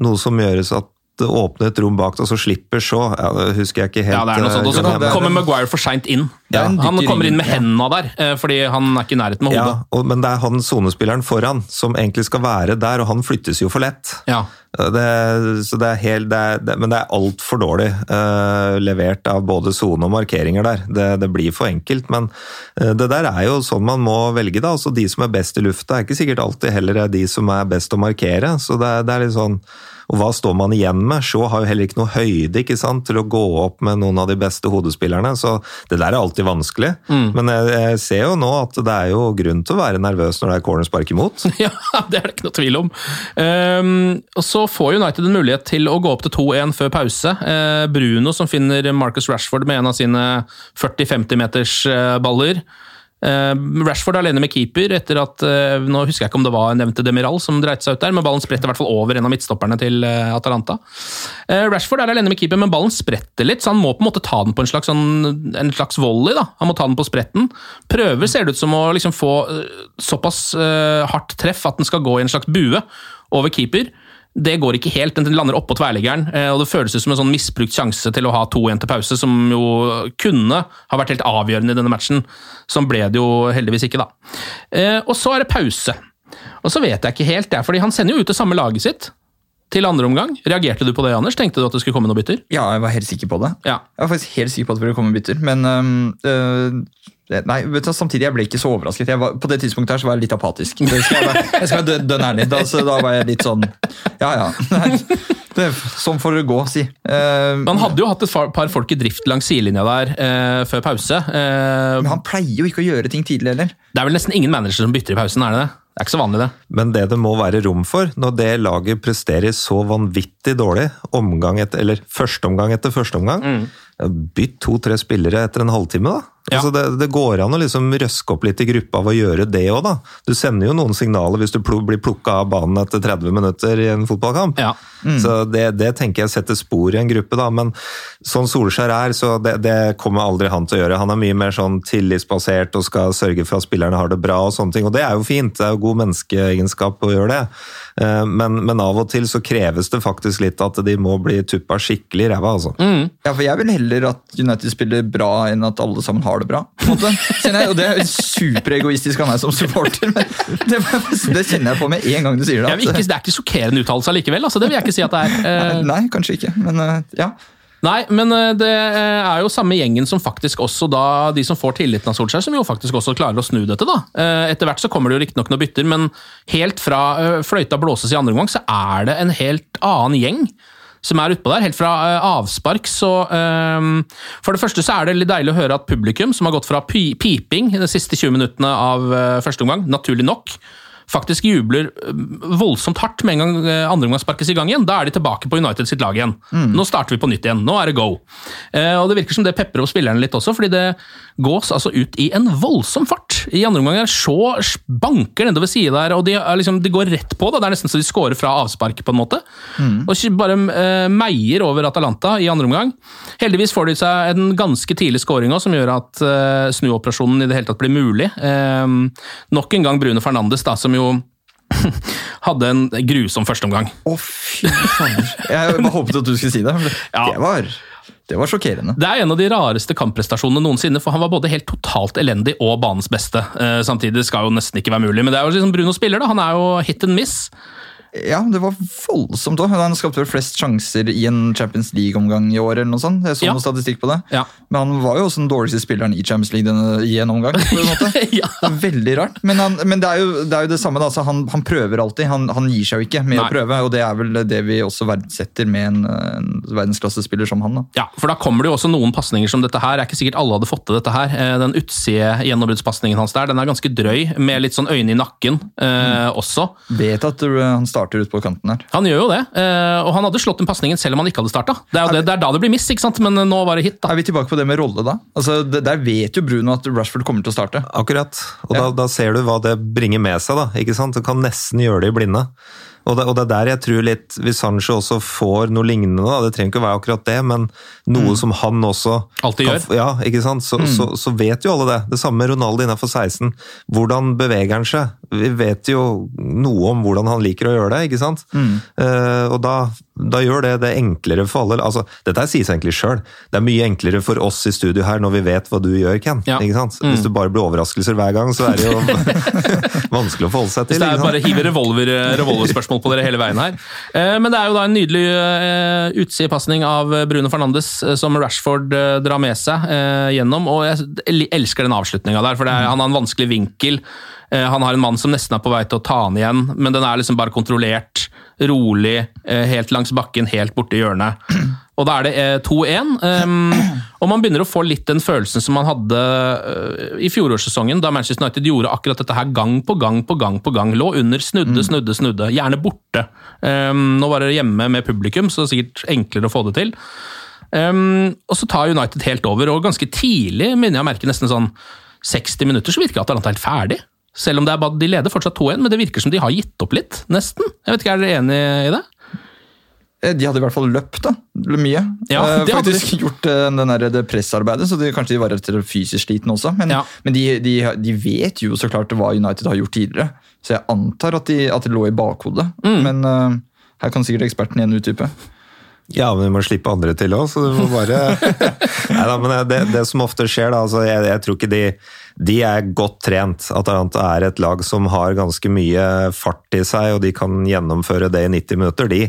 noe som gjøres at det åpner et rom bak, og så slipper Shaw. Ja, det husker jeg ikke helt. Ja, det er noe sånt. Og så eh, kommer Maguire for seint inn. Er Han kommer inn med hendene der, eh, fordi han er ikke i nærheten med Ja, hodet. og, men det er han sonespilleren foran som egentlig skal være der, og han flyttes jo for lett. Ja. Det, så det er helt, det er, det, men det er altfor dårlig uh, levert av både sone og markeringer der. Det, det blir for enkelt, men eh, det der er jo sånn man må velge. da, altså De som er best i lufta, er ikke sikkert alltid heller er de som er best å markere. så det, det er litt sånn, og hva står man igjen med? Shaw har jo heller ikke noe høyde ikke sant, til å gå opp med noen av de beste hodespillerne, så det der er alltid vanskelig. Men jeg, jeg ser jo nå at det er jo grunn til å være nervøs når det er cornerspark imot. [laughs] Ja, det er det ikke noe tvil om. Um, og Så får United en mulighet til å gå opp til 2-1 før pause. Uh, Bruno som finner Marcus Rashford med en av sine 40-50 meters uh, baller. Eh, Rashford alene med keeper etter at eh, Nå husker jeg ikke om det var nevnte Demiral som dreit seg ut der, men ballen spretter i hvert fall over en av midtstopperne til eh, Atalanta. Rashford er alene med keeper, men ballen spretter litt, så han må på en måte ta den på en slags, sånn, en slags volley. da. Han må ta den på spretten. Prøver, ser det ut som å liksom få såpass hardt treff at den skal gå i en slags bue over keeper. Det går ikke helt, den lander oppå tverrliggeren, eh, og det føles som en sånn misbrukt sjanse til å ha 2-1 til pause, som jo kunne ha vært helt avgjørende i denne matchen. Som ble det jo heldigvis ikke, da. Eh, Og så er det pause. Og så vet jeg ikke helt, det, fordi han sender jo ut det samme laget sitt til andre omgang. Reagerte du på det, Anders? Tenkte du at det skulle komme noen bytter? Ja, jeg var helt sikker på det. Ja. Jeg var faktisk helt sikker på at det ville komme bytter, men øh, Nei, vet du, samtidig jeg ble ikke så overrasket. Jeg var, på det tidspunktet her så var jeg litt apatisk. Det skal jeg, være, jeg skal være dø- dønn ærlig. Da, så da var jeg litt sånn Ja, ja. [laughs] Nei, det, sånn får det gå, si. Uh, Man hadde jo hatt et par- folk i drift langs sidelinja der uh, før pause. Uh, men han pleier jo ikke å gjøre ting tidlig heller. det er vel nesten ingen managere som bytter i pausen, er det det? Det er ikke så vanlig, det. Men det det må være rom for, når det laget presterer så vanvittig dårlig, omgang etter, eller førsteomgang etter førsteomgang, bytt to-tre spillere etter en halvtime, da. Ja. Altså det, det går an å liksom røske opp litt i gruppa av å gjøre det òg, da. Du sender jo noen signaler hvis du pl blir plukka av banen etter 30 minutter i en fotballkamp. Ja. Så det, det tenker jeg setter spor i en gruppe, da. Men sånn Solskjær er, så det, det kommer aldri han til å gjøre. Han er mye mer sånn tillitsbasert og skal sørge for at spillerne har det bra og sånne ting. Og det er jo fint, det er jo god menneskeegenskap å gjøre det. Eh, Men, men av og til så kreves det faktisk litt at de må bli tuppa skikkelig i ræva, altså. Ja, for Jeg vil heller at United spiller bra enn at alle sammen har det bra. Jeg, og Det er superegoistisk av meg som supporter, men det, det kjenner jeg på med en gang du sier det. At, ikke, det er ikke sjokkerende uttalelse allikevel, altså, det vil jeg ikke si at det er. Eh, Nei, kanskje ikke, men øh, ja. Nei, men eh, det eh, er jo samme gjengen som faktisk også da, de som får tilliten av Solskjær, som jo faktisk også klarer å snu dette, da. Eh, Etter hvert så kommer det jo riktignok noen bytter, men helt fra eh, fløyta blåses i andre omgang, så er det en helt annen gjeng som er utpå der. Helt fra eh, avspark, så eh, For det første så er det litt deilig å høre at publikum, som har gått fra pi piping de siste 20 minuttene av eh, første omgang, naturlig nok, faktisk jubler eh, voldsomt hardt med en gang eh, andre omgang sparkes i gang igjen. Da er de tilbake på United sitt lag igjen. Nå starter vi på nytt igjen. Nå er det go. Eh, og Det virker som det peprer opp spillerne litt også, fordi det gås altså ut i en voldsom fart. I andre omgang er Shaw banker nedover sida der, og de, er liksom, de går rett på. Da. Det er nesten så de scorer fra avspark, på en måte. Og ikke bare meier over Atalanta i andre omgang. Heldigvis får de seg en ganske tidlig scoring også, som gjør at snuoperasjonen i det hele tatt blir mulig. Nok en gang Bruno Fernandes, da, som jo [laughs] hadde en grusom førsteomgang. Å, fy fader. Jeg bare håpet at du skulle si det. [laughs] Ja. Det var, det var sjokkerende. Det er en av de rareste kampprestasjonene noensinne, for han var både helt totalt elendig og banens beste. Eh, samtidig skal jo nesten ikke være mulig, men det er jo liksom Bruno spiller, da. Han er jo hit and miss. Ja, det var voldsomt òg. Han skapte vel flest sjanser i en Champions League-omgang i år. eller noe sånt. Jeg så Ja. noe statistikk på det. Ja. Men han var jo også den dårligste spilleren i Champions League denne, i en omgang. på en måte. [laughs] Ja. Det er veldig rart. Men, han, men det, er jo, det er jo det samme. Da. Altså, han, han prøver alltid. Han, han gir seg jo ikke med Nei. å prøve. Og det er vel det vi også verdsetter med en, en verdensklassespiller som han. da. Ja, for da kommer det jo også noen pasninger som dette her. Det er ikke sikkert alle hadde fått til dette her. Eh, Den utside gjennombruddspasningen hans der, den er ganske drøy, med litt sånn øyne i nakken eh, også. Vet at uh, han starter ut på kanten her. Han gjør jo det, eh, og han hadde slått den pasningen selv om han ikke hadde starta. Det, er jo det, det er da det blir miss, ikke sant? men eh, nå var det hit. da. Er vi tilbake på det med rolle, da? Altså, det, Der vet jo Bruno at Rashford kommer til å starte. Akkurat. Og Ja. da, da ser du hva det bringer med seg. da, ikke sant? Du kan nesten gjøre det i blinde. Og det, og det er der jeg tror litt Hvis Sancho også får noe lignende, da, det trenger ikke å være akkurat det, men noe som han også Alltid gjør. Ja, ikke sant? Så, så, så vet jo alle det. Det samme med Ronaldo innenfor 16. Hvordan beveger han seg? Vi vet jo noe om hvordan han liker å gjøre det, ikke sant? Eh, og da da gjør det det enklere for alle. Altså, dette sies egentlig sjøl. Det er mye enklere for oss i studio her når vi vet hva du gjør, Ken. Ja. Mm. Hvis det bare blir overraskelser hver gang, så er det jo [laughs] vanskelig å forholde seg til. Hvis det er bare hiver revolver, revolverspørsmål på dere hele veien her. Eh, Men det er jo da en nydelig eh, utsidepasning av Bruno Fernandes eh, som Rashford eh, drar med seg eh, gjennom. Og jeg elsker den avslutninga der, for det er, han har en vanskelig vinkel. Eh, Han har en mann som nesten er på vei til å ta han igjen, men den er liksom bare kontrollert, rolig, eh, helt langs bakken, helt borti hjørnet. [clears throat] Og da er det eh, 2-1. Um, og man begynner å få litt den følelsen som man hadde eh, i fjorårssesongen, da Manchester United gjorde akkurat dette her gang på gang på gang. på gang. Lå under, snudde, snudde, snudde. Gjerne borte. Um, nå var det hjemme med publikum, så det er sikkert enklere å få det til. Um, og så tar United helt over, og ganske tidlig mener jeg å merke nesten sånn 60 minutter så virker det at Atalanta helt ferdig. Selv om det er bare, de leder fortsatt 2-1, men det virker som de har gitt opp litt, nesten. Jeg vet ikke, Er dere enig i det? Eh, De hadde i hvert fall løpt da, mye. Ja, de det hadde faktisk [laughs] gjort eh, den der, det pressarbeidet, så de, kanskje de var rett og slett fysisk slitne også. Men, men de, de, de vet jo så klart hva United har gjort tidligere, så jeg antar at, de, at det lå i bakhodet. Mm. Men uh, her kan sikkert eksperten igjen utdype. Ja, men vi må slippe andre til òg, så du må bare [laughs] Neida, men det, det som ofte skjer, da altså jeg, jeg tror ikke de De er godt trent. Atalanta er et lag som har ganske mye fart i seg, og de kan gjennomføre det i 90 minutter, de.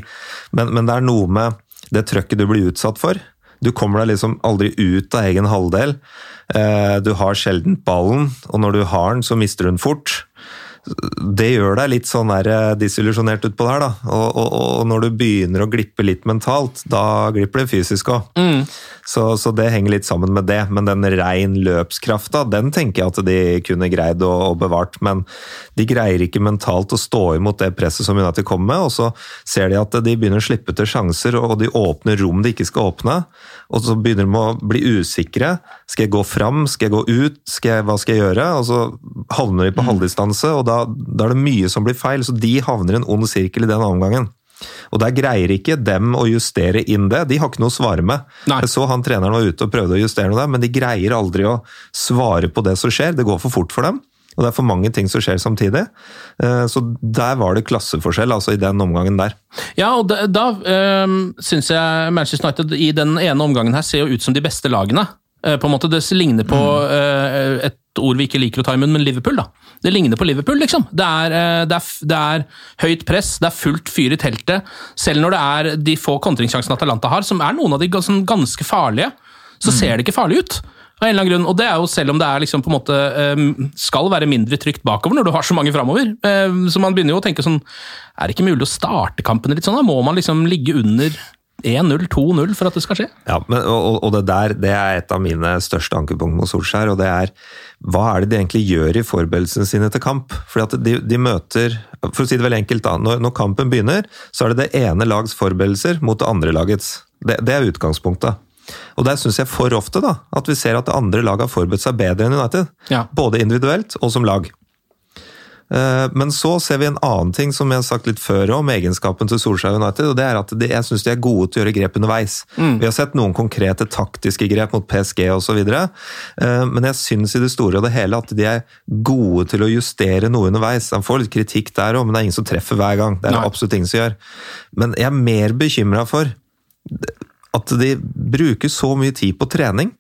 Men, men det er noe med det trøkket du blir utsatt for. Du kommer deg liksom aldri ut av egen halvdel. Eh, Du har sjelden ballen, og når du har den, så mister du den fort det gjør deg litt sånn eh, disillusjonert utpå der, da. Og, og, og når du begynner å glippe litt mentalt, da glipper det fysisk òg. Mm. Så, så det henger litt sammen med det. Men den rein løpskrafta, den tenker jeg at de kunne greid å, å bevart. Men de greier ikke mentalt å stå imot det presset som United kommer med. Og så ser de at de begynner å slippe til sjanser, og de åpner rom de ikke skal åpne. Og så begynner de å bli usikre. Skal jeg gå fram? Skal jeg gå ut? Skal jeg, hva skal jeg gjøre? Og så havner de på halvdistanse, og da, da er det mye som blir feil. Så de havner i en ond sirkel i den omgangen. Og der greier ikke dem å justere inn det. De har ikke noe å svare med. Jeg så han treneren var ute og prøvde å justere noe der, men de greier aldri å svare på det som skjer. Det går for fort for dem. Og det er for mange ting som skjer samtidig. Eh, Så der var det klasseforskjell, altså i den omgangen der. Ja, og da, da øh, syns jeg Manchester United i den ene omgangen her ser jo ut som de beste lagene. Eh, på en måte, Det ligner på mm. et ord vi ikke liker å ta i munnen, men Liverpool. da. Det ligner på Liverpool, liksom. Det er, eh, det er, det er høyt press, det er fullt fyr i teltet. Selv når det er de få kontringssjansene Atalanta har, som er noen av de sånn ganske farlige, så ser det ikke farlig ut. Av en eller annen grunn, og det er jo selv om det er liksom måte eh, skal være mindre trygt bakover når du har så mange framover. Eh, Så man begynner jo å tenke sånn Er det ikke mulig å starte kampene litt sånn? da? Må man liksom ligge under 1-0, 2-0 for at det skal skje? Ja, men, og, og det der det er et av mine største ankepunkt mot Solskjær. og det er Hva er det de egentlig gjør i forberedelsene sine til kamp? Fordi at de, de møter For å si det vel enkelt, da. Når, når kampen begynner, så er det det ene lags forberedelser mot det andre lagets. Det, det er utgangspunktet. Og der syns jeg for ofte da, at vi ser at det andre laget har forberedt seg bedre enn United. Ja. Både individuelt og som lag. Eh, Men så ser vi en annen ting som jeg har sagt litt før om egenskapen til Solskjær United, og det er at jeg syns de er gode til å gjøre grep underveis. Mm. Vi har sett noen konkrete taktiske grep mot PSG osv., men jeg syns i det store og det hele at de er gode til å justere noe underveis. De får litt kritikk der òg, men det er ingen som treffer hver gang. Det er Nei. absolutt ingen som gjør. Men jeg er mer bekymra for at de bruker så mye tid på trening,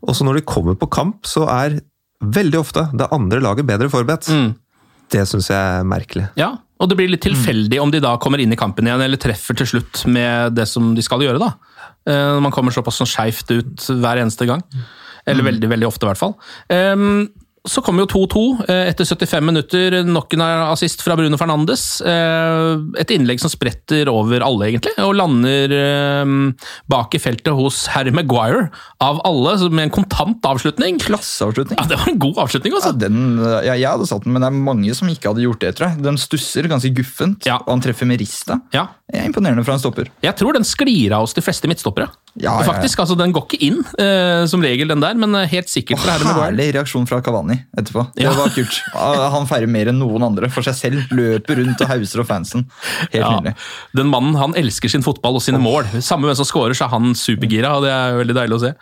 og så når de kommer på kamp, så er veldig ofte det andre laget bedre forberedt. Mm. Det syns jeg er merkelig. Ja, og det blir litt tilfeldig om de da kommer inn i kampen igjen, eller treffer til slutt med det som de skal gjøre, da. Eh, Når man kommer såpass sånn skeivt ut hver eneste gang. Eller veldig, veldig ofte, i hvert fall. Ehm, Så kommer jo 2-2 eh, etter 75 minutter. Nok en assist fra Bruno Fernandes. Eh, Et innlegg som spretter over alle, egentlig, og lander eh, bak i feltet hos Harry Maguire, av alle, med en kontant avslutning. Klasseavslutning. Ja, Det var en god avslutning, Ja, altså. den, ja, jeg hadde satt den, men det er mange som ikke hadde gjort det, tror jeg. Den stusser ganske guffent, Ja. og han treffer med rista. Ja. Er imponerende fra en stopper. Jeg tror den sklir av hos de fleste midtstoppere. Ja, ja, ja. Faktisk, altså Den går ikke inn, uh, som regel, den der, men eh, helt sikkert fra Maguire. herlig reaksjon fra Cavani etterpå. Det var kult. [laughs] Han feirer mer enn noen andre for seg selv. Løper rundt og hauser og fansen. Helt nydelig. den mannen han elsker sin fotball og sine mål. Samme hvem som scorer, så er han supergira, og det er veldig deilig å se.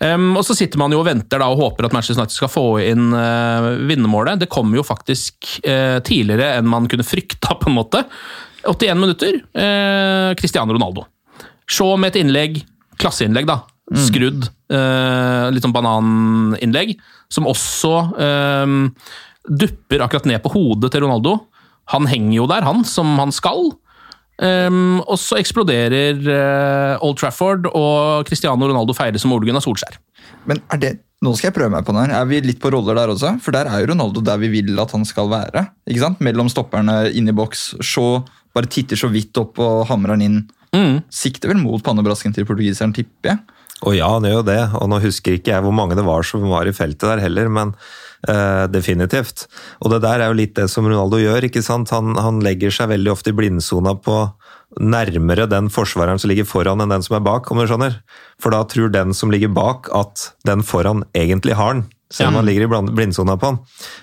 Um, og Så sitter man jo og venter da og håper at Manchester United skal få inn uh, vinnermålet. Det kommer jo faktisk uh, tidligere enn man kunne frykta, på en måte. 81 minutter, Cristiano Ronaldo. Shaw med et innlegg, klasseinnlegg, da. Skrudd. Eh, litt sånn bananinnlegg. Som også eh, dupper akkurat ned på hodet til Ronaldo. Han henger jo der, han, som han skal. Um, og så eksploderer uh, Old Trafford, og Cristiano Ronaldo feirer som Ole Gunnar Solskjær. Men er det, nå skal jeg prøve meg på den her. Er vi litt på roller der også? For der er jo Ronaldo der vi vil at han skal være. ikke sant? Mellom stopperne, inn i boks. Shaw bare titter så vidt opp og hamrer han inn. Sikter vel mot pannebrasken til portugiseren, tipper jeg. Og ja, han gjør jo det. Og nå husker ikke jeg hvor mange det var som var i feltet der heller, men eh, definitivt. Og det der er jo litt det som Ronaldo gjør. ikke sant? Han, han legger seg veldig ofte i blindsona på nærmere den forsvareren som ligger foran enn den som er bak, om du skjønner. For da tror den som ligger bak at den foran egentlig har den. Selv om han ligger i blindsona på han.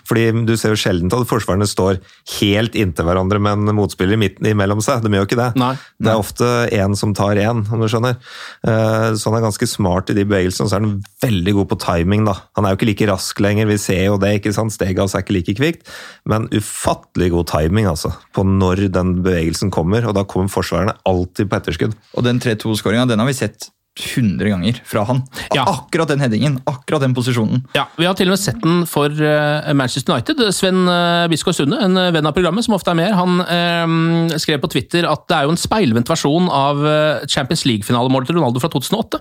Fordi du ser jo sjelden at forsvarerne står helt inntil hverandre med en motspiller i midten imellom seg. De gjør jo ikke det. Nei. Det er ofte én som tar én, om du skjønner. Eh, Så han er ganske smart i de bevegelsene, og så er han veldig god på timing. da. Han er jo ikke like rask lenger, vi ser jo det, ikke sant? steget hans er ikke like kvikt. Men ufattelig god timing altså, på når den bevegelsen kommer, og da kommer forsvarerne alltid på etterskudd. Og den 3-2-skåringa den har vi sett 100 ganger fra han. Ja. Akkurat den headingen, akkurat den posisjonen. Ja, Vi har til og med sett den for eh, Manchester United. Sven uh, Biskår Sunde, en eh, venn av programmet som ofte er med, han eh, skrev på Twitter at det er jo en speilvendt versjon av eh, Champions League-finalemålet til Ronaldo fra 2008.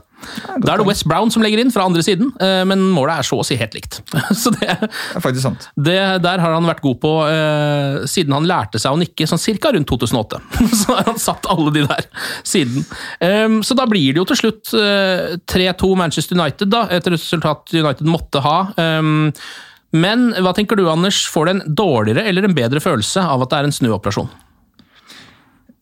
Da er det West Brown som legger inn fra andre siden, eh, men målet er så å si helt likt. [laughs] så det, Det er faktisk sant. det, der har han vært god på eh, siden han lærte seg å nikke sånn cirka rundt 2008. [laughs] så har han satt alle de der siden. Så da blir det jo til slutt eh, 3-2 Manchester United, da, et resultat United måtte ha. Ehm, men hva tenker du, Anders? Får du en dårligere eller en bedre følelse av at det er en snuoperasjon?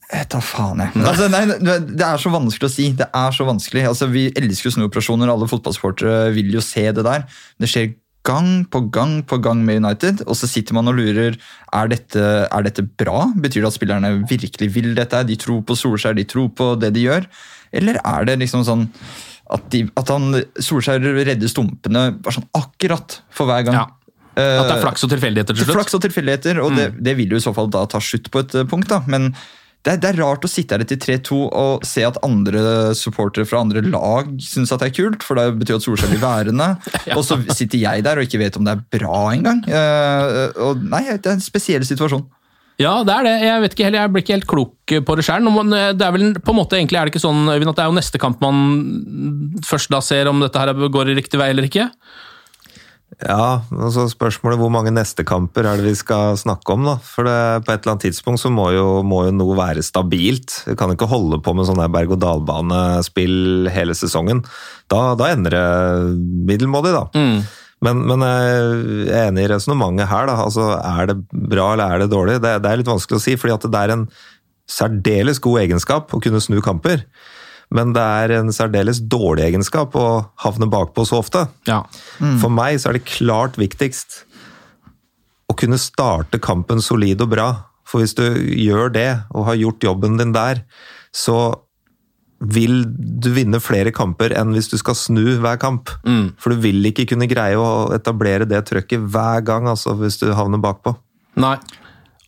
Jeg tar faen, jeg. Altså, nei, det er så vanskelig å si. Det er så vanskelig. Altså, vi elsker snuoperasjoner, alle fotballsportere vil jo se det der. Det skjer gang på gang på gang med United, og så sitter man og lurer er dette, er dette bra. Betyr det at spillerne virkelig vil dette? De tror på Solskjær, de tror på det de gjør. Eller er det liksom sånn at, de, at han, Solskjær redder stumpene bare sånn akkurat for hver gang? Ja. At det er flaks og tilfeldigheter til slutt? Flaks og tilfeldigheter, og det, det vil jo i så fall da ta slutt på et eh, punkt. da, men det er, det er rart å sitte her etter 3-2 og se at andre supportere fra andre lag syns at det er kult, for det betyr at Solskjær blir værende. [laughs] Og så sitter jeg der og ikke vet om det er bra engang. Uh, og nei, det er en spesiell situasjon. Ja, det er det. Jeg vet ikke heller, jeg blir ikke helt klok på det sjøl. Det er vel på en måte egentlig er det ikke sånn, Øyvind, at det er jo neste kamp man først da ser om dette her går i riktig vei eller ikke? Ja, og så spørsmålet hvor mange nestekamper er det vi skal snakke om, da. For det, på et eller annet tidspunkt så må jo, må jo noe være stabilt. Vi kan ikke holde på med sånn berg-og-dal-banespill hele sesongen. Da, da ender det middelmådig, da. Men, men jeg er enig i resonnementet her. da, altså Er det bra eller er det dårlig? Det, det er litt vanskelig å si, fordi det er en særdeles god egenskap å kunne snu kamper. Men det er en særdeles dårlig egenskap å havne bakpå så ofte. Ja. For meg så er det klart viktigst å kunne starte kampen solid og bra. For hvis du gjør det, og har gjort jobben din der, så vil du vinne flere kamper enn hvis du skal snu hver kamp. For du vil ikke kunne greie å etablere det trøkket hver gang, altså, hvis du havner bakpå. Nei.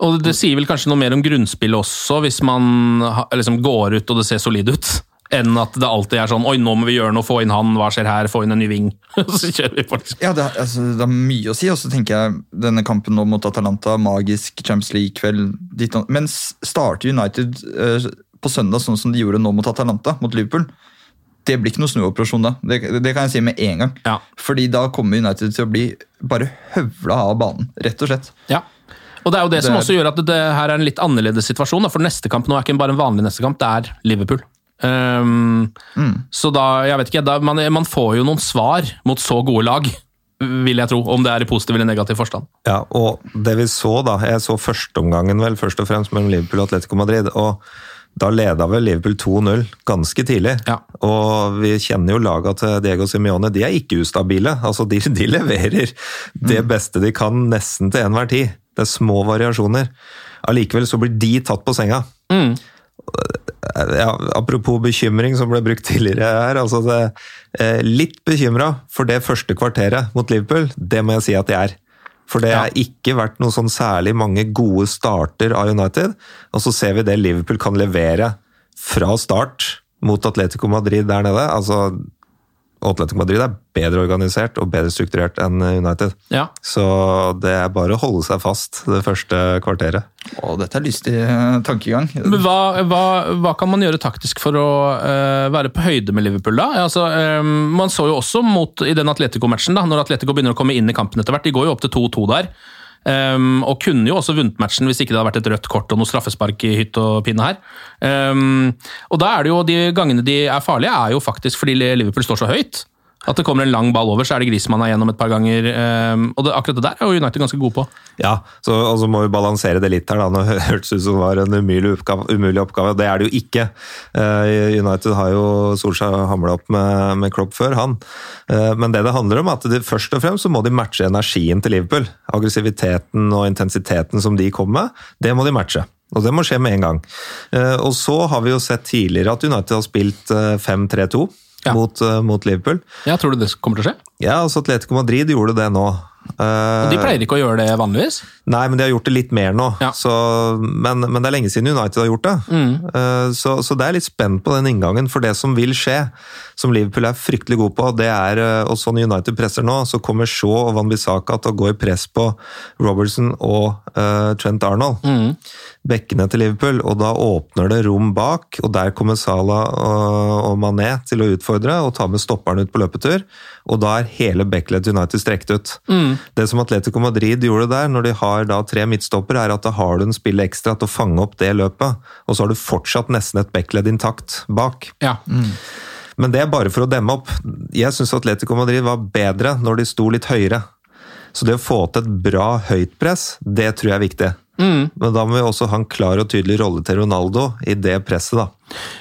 Og det sier vel kanskje noe mer om grunnspillet også, hvis man liksom går ut og det ser solid ut, enn at det alltid er sånn Oi, nå må vi gjøre noe, få inn han, hva skjer her, få inn en ny ving. [laughs] så kjører vi på. liksom. Ja, det, er- altså, det er mye å si. Og så tenker jeg denne kampen nå mot Atalanta, magisk Champions League-kveld. dit Men starter United eh, på søndag sånn som de gjorde nå mot Atalanta, mot Liverpool. Det blir ikke noe snuoperasjon da. Det, det kan jeg si med en gang. Ja. Fordi da kommer United til å bli bare høvla av banen, rett og slett. Ja. Og det er jo det, som Det som også gjør at det, det her er en litt annerledes situasjon. Da, for neste kamp nå er ikke bare en vanlig neste kamp, det er Liverpool. Ehm, Så da, jeg vet ikke, da, man, man får jo noen svar mot så gode lag, vil jeg tro. Om det er i positiv eller negativ forstand. Ja, og det vi så da, jeg så førsteomgangen vel, først og fremst mellom Liverpool og Atletico Madrid, og da leda vel Liverpool 2-0 ganske tidlig. Ja. Og vi kjenner jo laga til Diego Simione, de er ikke ustabile. Altså, de, de leverer det beste de kan nesten til enhver tid. Det er små variasjoner. Allikevel så blir de tatt på senga. Ja, apropos bekymring, som ble brukt tidligere her. altså det, eh, Litt bekymra for det første kvarteret mot Liverpool, det må jeg si at jeg er. For det har ikke vært noe sånn særlig mange gode starter av United. Og så ser vi det Liverpool kan levere fra start mot Atletico Madrid der nede. Altså, Atletico Madrid er bedre organisert og bedre strukturert enn United. Ja. Så det er bare å holde seg fast det første kvarteret. Å, dette er lystig eh, tankegang. Men hva, hva, hva kan man gjøre taktisk for å uh, være på høyde med Liverpool, da? Altså, um, man så jo også mot, i den Atletico-matchen, da, når Atletico begynner å komme inn i kampen etter hvert. De går jo opp til 2-2 der. Um, og kunne jo også vunnet matchen hvis ikke det hadde vært et rødt kort og noe straffespark i hytt og pinne her. Um, og da er det jo de gangene de er farlige, er jo faktisk fordi Liverpool står så høyt. At det kommer en lang ball over, så er det Griezmann er gjennom et par ganger. Um, og det, akkurat det der er jo United ganske gode på. Ja, så, og så må vi balansere det litt her. da, Nå [laughs] hørtes ut som det var en umulig oppgave, umulig oppgave. Det er det jo ikke. Uh, United har jo Solskjær hamla opp med, med Klopp før, han. Uh, men det det handler om, er at de, først og fremst så må de matche energien til Liverpool. Aggressiviteten og intensiteten som de kommer med, det må de matche. Og det må skje med en gang. Uh, og så har vi jo sett tidligere at United har spilt 5-3-2 Ja. mot, uh, mot Liverpool. Ja, Tror du det kommer til å skje? Ja, altså Atletico Madrid gjorde det nå. Uh, Og De pleier ikke å gjøre det vanligvis. Nei, men de har gjort det litt mer nå. Ja. Så, men, men det er lenge siden United har gjort det. Mm. Så, så det er litt spent på den inngangen. For det som vil skje, som Liverpool er fryktelig god på, det er, eh, og sånn United presser nå, så kommer Shaw og Van Bissaka til å gå i press på Robertson og uh, Trent Arnold. Bekkene til Liverpool, og da åpner det rom bak, og der kommer Salah og, og Mané til å utfordre og ta med stopperen ut på løpetur. Og da er hele Becklet United strekt ut. Det som Atletico Madrid gjorde der, når de har da tre midtstoppere, er at da har du en spiller ekstra til å fange opp det løpet, og så har du fortsatt nesten et Beckled intakt bak. Ja. Men det er bare for å demme opp. Jeg syns Atletico Madrid var bedre når de sto litt høyere. Så det å få til et bra høytpress, det tror jeg er viktig. Men da må vi også ha en klar og tydelig rolle til Ronaldo i det presset, da.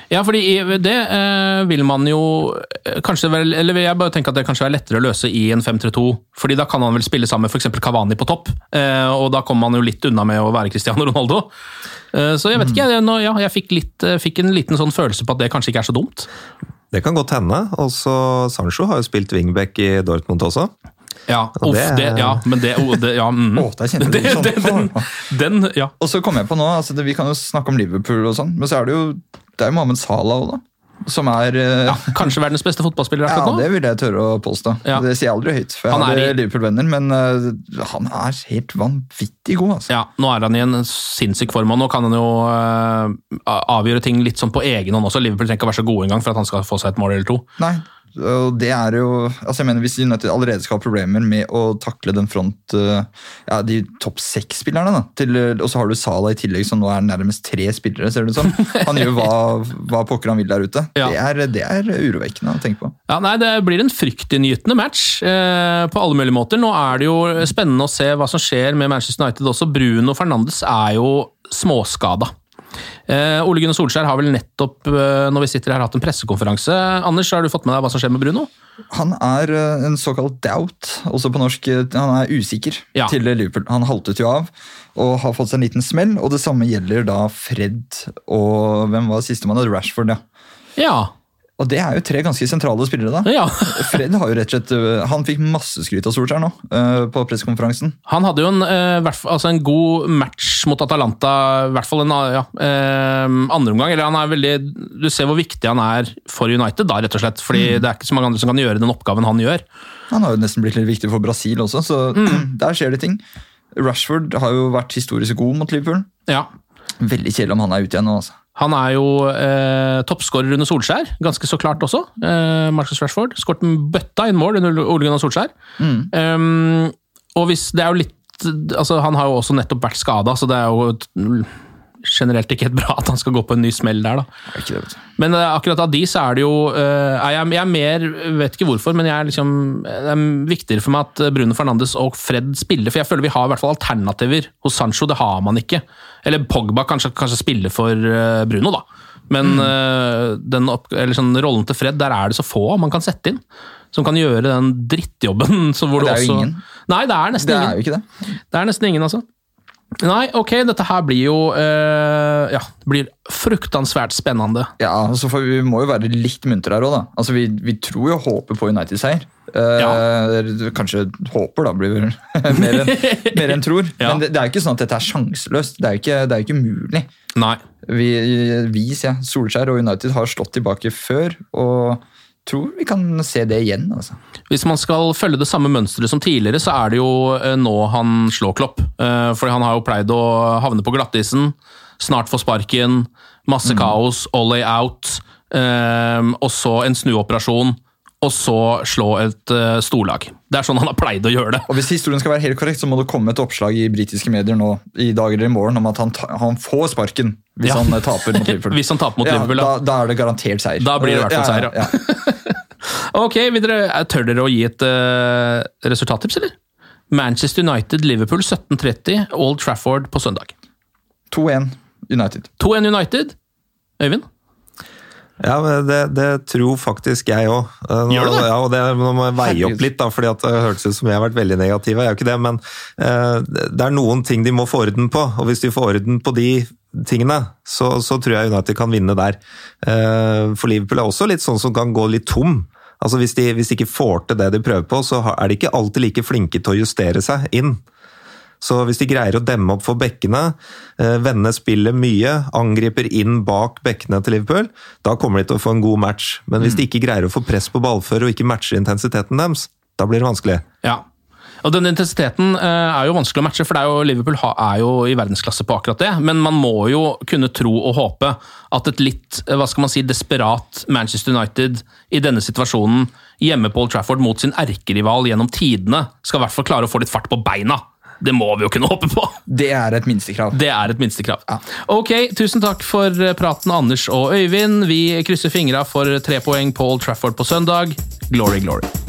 Ja, fordi det eh, vil man jo eh, kanskje vel, eller jeg bare tenker at det kanskje er lettere å løse i en 5-3-2, fordi da kan han vel spille sammen med f.eks. Cavani på topp, eh, og da kommer man jo litt unna med å være Cristiano [laughs] Ronaldo. Eh, så jeg vet ikke, jeg, nå, ja, jeg fikk, litt, eh, fikk en liten sånn følelse på at det kanskje ikke er så dumt. Det kan godt hende. Også Sancho har jo spilt wingback i Dortmund også. Ja, uff, det- det, ja, men det, oh, det ja, mm. Å, der kjenner det, du sånn. det, den, den, ja. Og så kom jeg på nå, altså det, Vi kan jo snakke om Liverpool, og sånn, men så er det jo det er jo Mohammed Salah også, da. Som er eh, ja, Kanskje verdens beste fotballspiller Ja, akkurat nå? det vil jeg tørre å påstå. Ja. Det sier jeg aldri høyt, for jeg Han er har i- Liverpool-venner, men uh, han er helt vanvittig god. altså. Ja, nå er han i en sinnssyk form, og nå kan han jo uh, avgjøre ting litt sånn på egen hånd også. Liverpool trenger ikke å være så gode engang for at han skal få seg et mål eller to. Nei, og det er jo altså jeg mener Hvis United allerede skal ha problemer med å takle den front eh, Ja, de topp seks-spillerne, da til, og så har du Salah i tillegg, som nå er nærmest tre spillere, ser det ut som. Han gjør hva, [laughs] hva pokker han vil der ute. Ja. Det, er, det er urovekkende å tenke på. Ja, nei, Det blir en fryktinngytende match eh, på alle mulige måter. Nå er det jo spennende å se hva som skjer med Manchester United også. Bruno Fernandes er jo småskada. Eh, Ole Gunnar Solskjær har vel nettopp eh, når vi sitter her, hatt en pressekonferanse. Anders, har du fått med deg hva som skjer med Bruno? Han er eh, en såkalt doubt, også på norsk. Han er usikker Ja. til Liverpool. Han haltet jo av og har fått seg en liten smell. Og det samme gjelder da Fred og hvem var sistemann? Rashford, ja. Ja. Og det er jo tre ganske sentrale spillere, da. ja. [laughs] Fred har jo rett og slett øh, Han fikk masse skryt av Solskjær nå øh, på pressekonferansen. Han hadde jo en, eh, hvert altså en god match mot Atalanta, i hvert fall en ja, eh, andre omgang. Eller han er veldig, du ser hvor viktig han er for United, da, rett og slett. Fordi det er ikke så mange andre som kan gjøre den oppgaven han gjør. Han har jo nesten blitt litt viktig for Brasil også, så [clears throat] der skjer det ting. Rashford har jo vært historisk god mot Liverpool. Ja. Veldig kjedelig om han er ute igjen nå. altså. Han er jo eh, toppskårer under Solskjær, ganske så klart også. Eh, Marcus Rashford. Skåret en bøtta inn mål under Ole Gunnar Solskjær. Um, og hvis Det er jo litt altså Han har jo også nettopp vært skada, så det er jo generelt ikke helt bra at han skal gå på en ny smell der, da. Det. Men uh, akkurat av de så er det jo uh, er jeg, jeg er mer Vet ikke hvorfor, men jeg er liksom, det er viktigere for meg at eh, Bruno Fernandes og Fred spiller. For jeg føler vi har i hvert fall alternativer hos Sancho. Det har man ikke. Eller Pogba kanskje, kanskje spiller for uh, Bruno, da. Men eh, den opp, eller sånn, rollen til Fred, der er det så få man kan sette inn. Som kan gjøre den drittjobben. [laughs] Så hvor Det er jo også, ingen. Nei, det er nesten Det er ingen. jo ikke det. Det er nesten ingen, altså. Nei, ok, dette her blir jo eh, Ja, det blir fruktansvært spennende. Ja, altså for Vi må jo være litt muntre her òg, da. Altså, vi, vi tror jo og håper på United-seier. Eh, Kanskje håper, da, blir vel [laughs] mer enn mer enn tror. [laughs] Ja. Men det, det er jo ikke sånn at dette er sjanseløst. Det er jo ikke, det er ikke mulig. Nei. Vi, vi ja, Solskjær og United har slått tilbake før, og tror vi kan se det igjen. altså. Hvis man skal følge det samme mønsteret som tidligere, så er det jo eh, nå han slår Klopp. Eh, Fordi han har jo pleid å havne på glattisen, snart få sparken, masse kaos, all way out, eh, og så en snuoperasjon, og så slå et storlag. Det er sånn han har pleid å gjøre det. Og Hvis historien skal være helt korrekt, så må det komme et oppslag i britiske medier nå i dag eller i morgen om at han, han får sparken hvis Ja. han taper mot Liverpool. [laughs] Hvis han taper mot Liverpool, da, ja. da er det garantert seier. Da blir det i hvert fall seier, ja, ja. [laughs] Ok, dere, Tør dere å gi et uh, resultattips, eller? Manchester United, Liverpool 17.30, Old Trafford på søndag. 2-1 United. 2-1 United. Øyvind? Ja, det, det tror faktisk jeg òg. Gjør du det? Ja, og det nå må jeg veie opp litt, da, fordi at det hørtes ut som jeg har vært veldig negativ. Jeg er jo ikke det, men uh, det er noen ting de må få orden på. Og hvis de får orden på de tingene, så, så tror jeg United kan vinne der. Uh, for Liverpool er også litt sånn som kan gå litt tom. Altså Hvis de, hvis de ikke får til det de prøver på, så er de ikke alltid like flinke til å justere seg inn. Så hvis de greier å demme opp for bekkene, eh, vende spillet mye, angriper inn bak bekkene til Liverpool, da kommer de til å få en god match. Men hvis de ikke greier å få press på ballfører og ikke matcher intensiteten deres, da blir det vanskelig. Ja. Og den intensiteten eh, er jo vanskelig å matche, for det er jo, Liverpool er jo i verdensklasse på akkurat det. Men man må jo kunne tro og håpe at et litt eh, hva skal man si, desperat Manchester United i denne situasjonen hjemme på Old Trafford mot sin erkerival gjennom tidene skal i hvert fall klare å få litt fart på beina. Det må vi jo kunne håpe på! Det er et minstekrav. Det er et minstekrav. Ok, tusen takk for praten, Anders og Øyvind. Vi krysser fingra for tre poeng på Old Trafford på søndag. Glory, glory.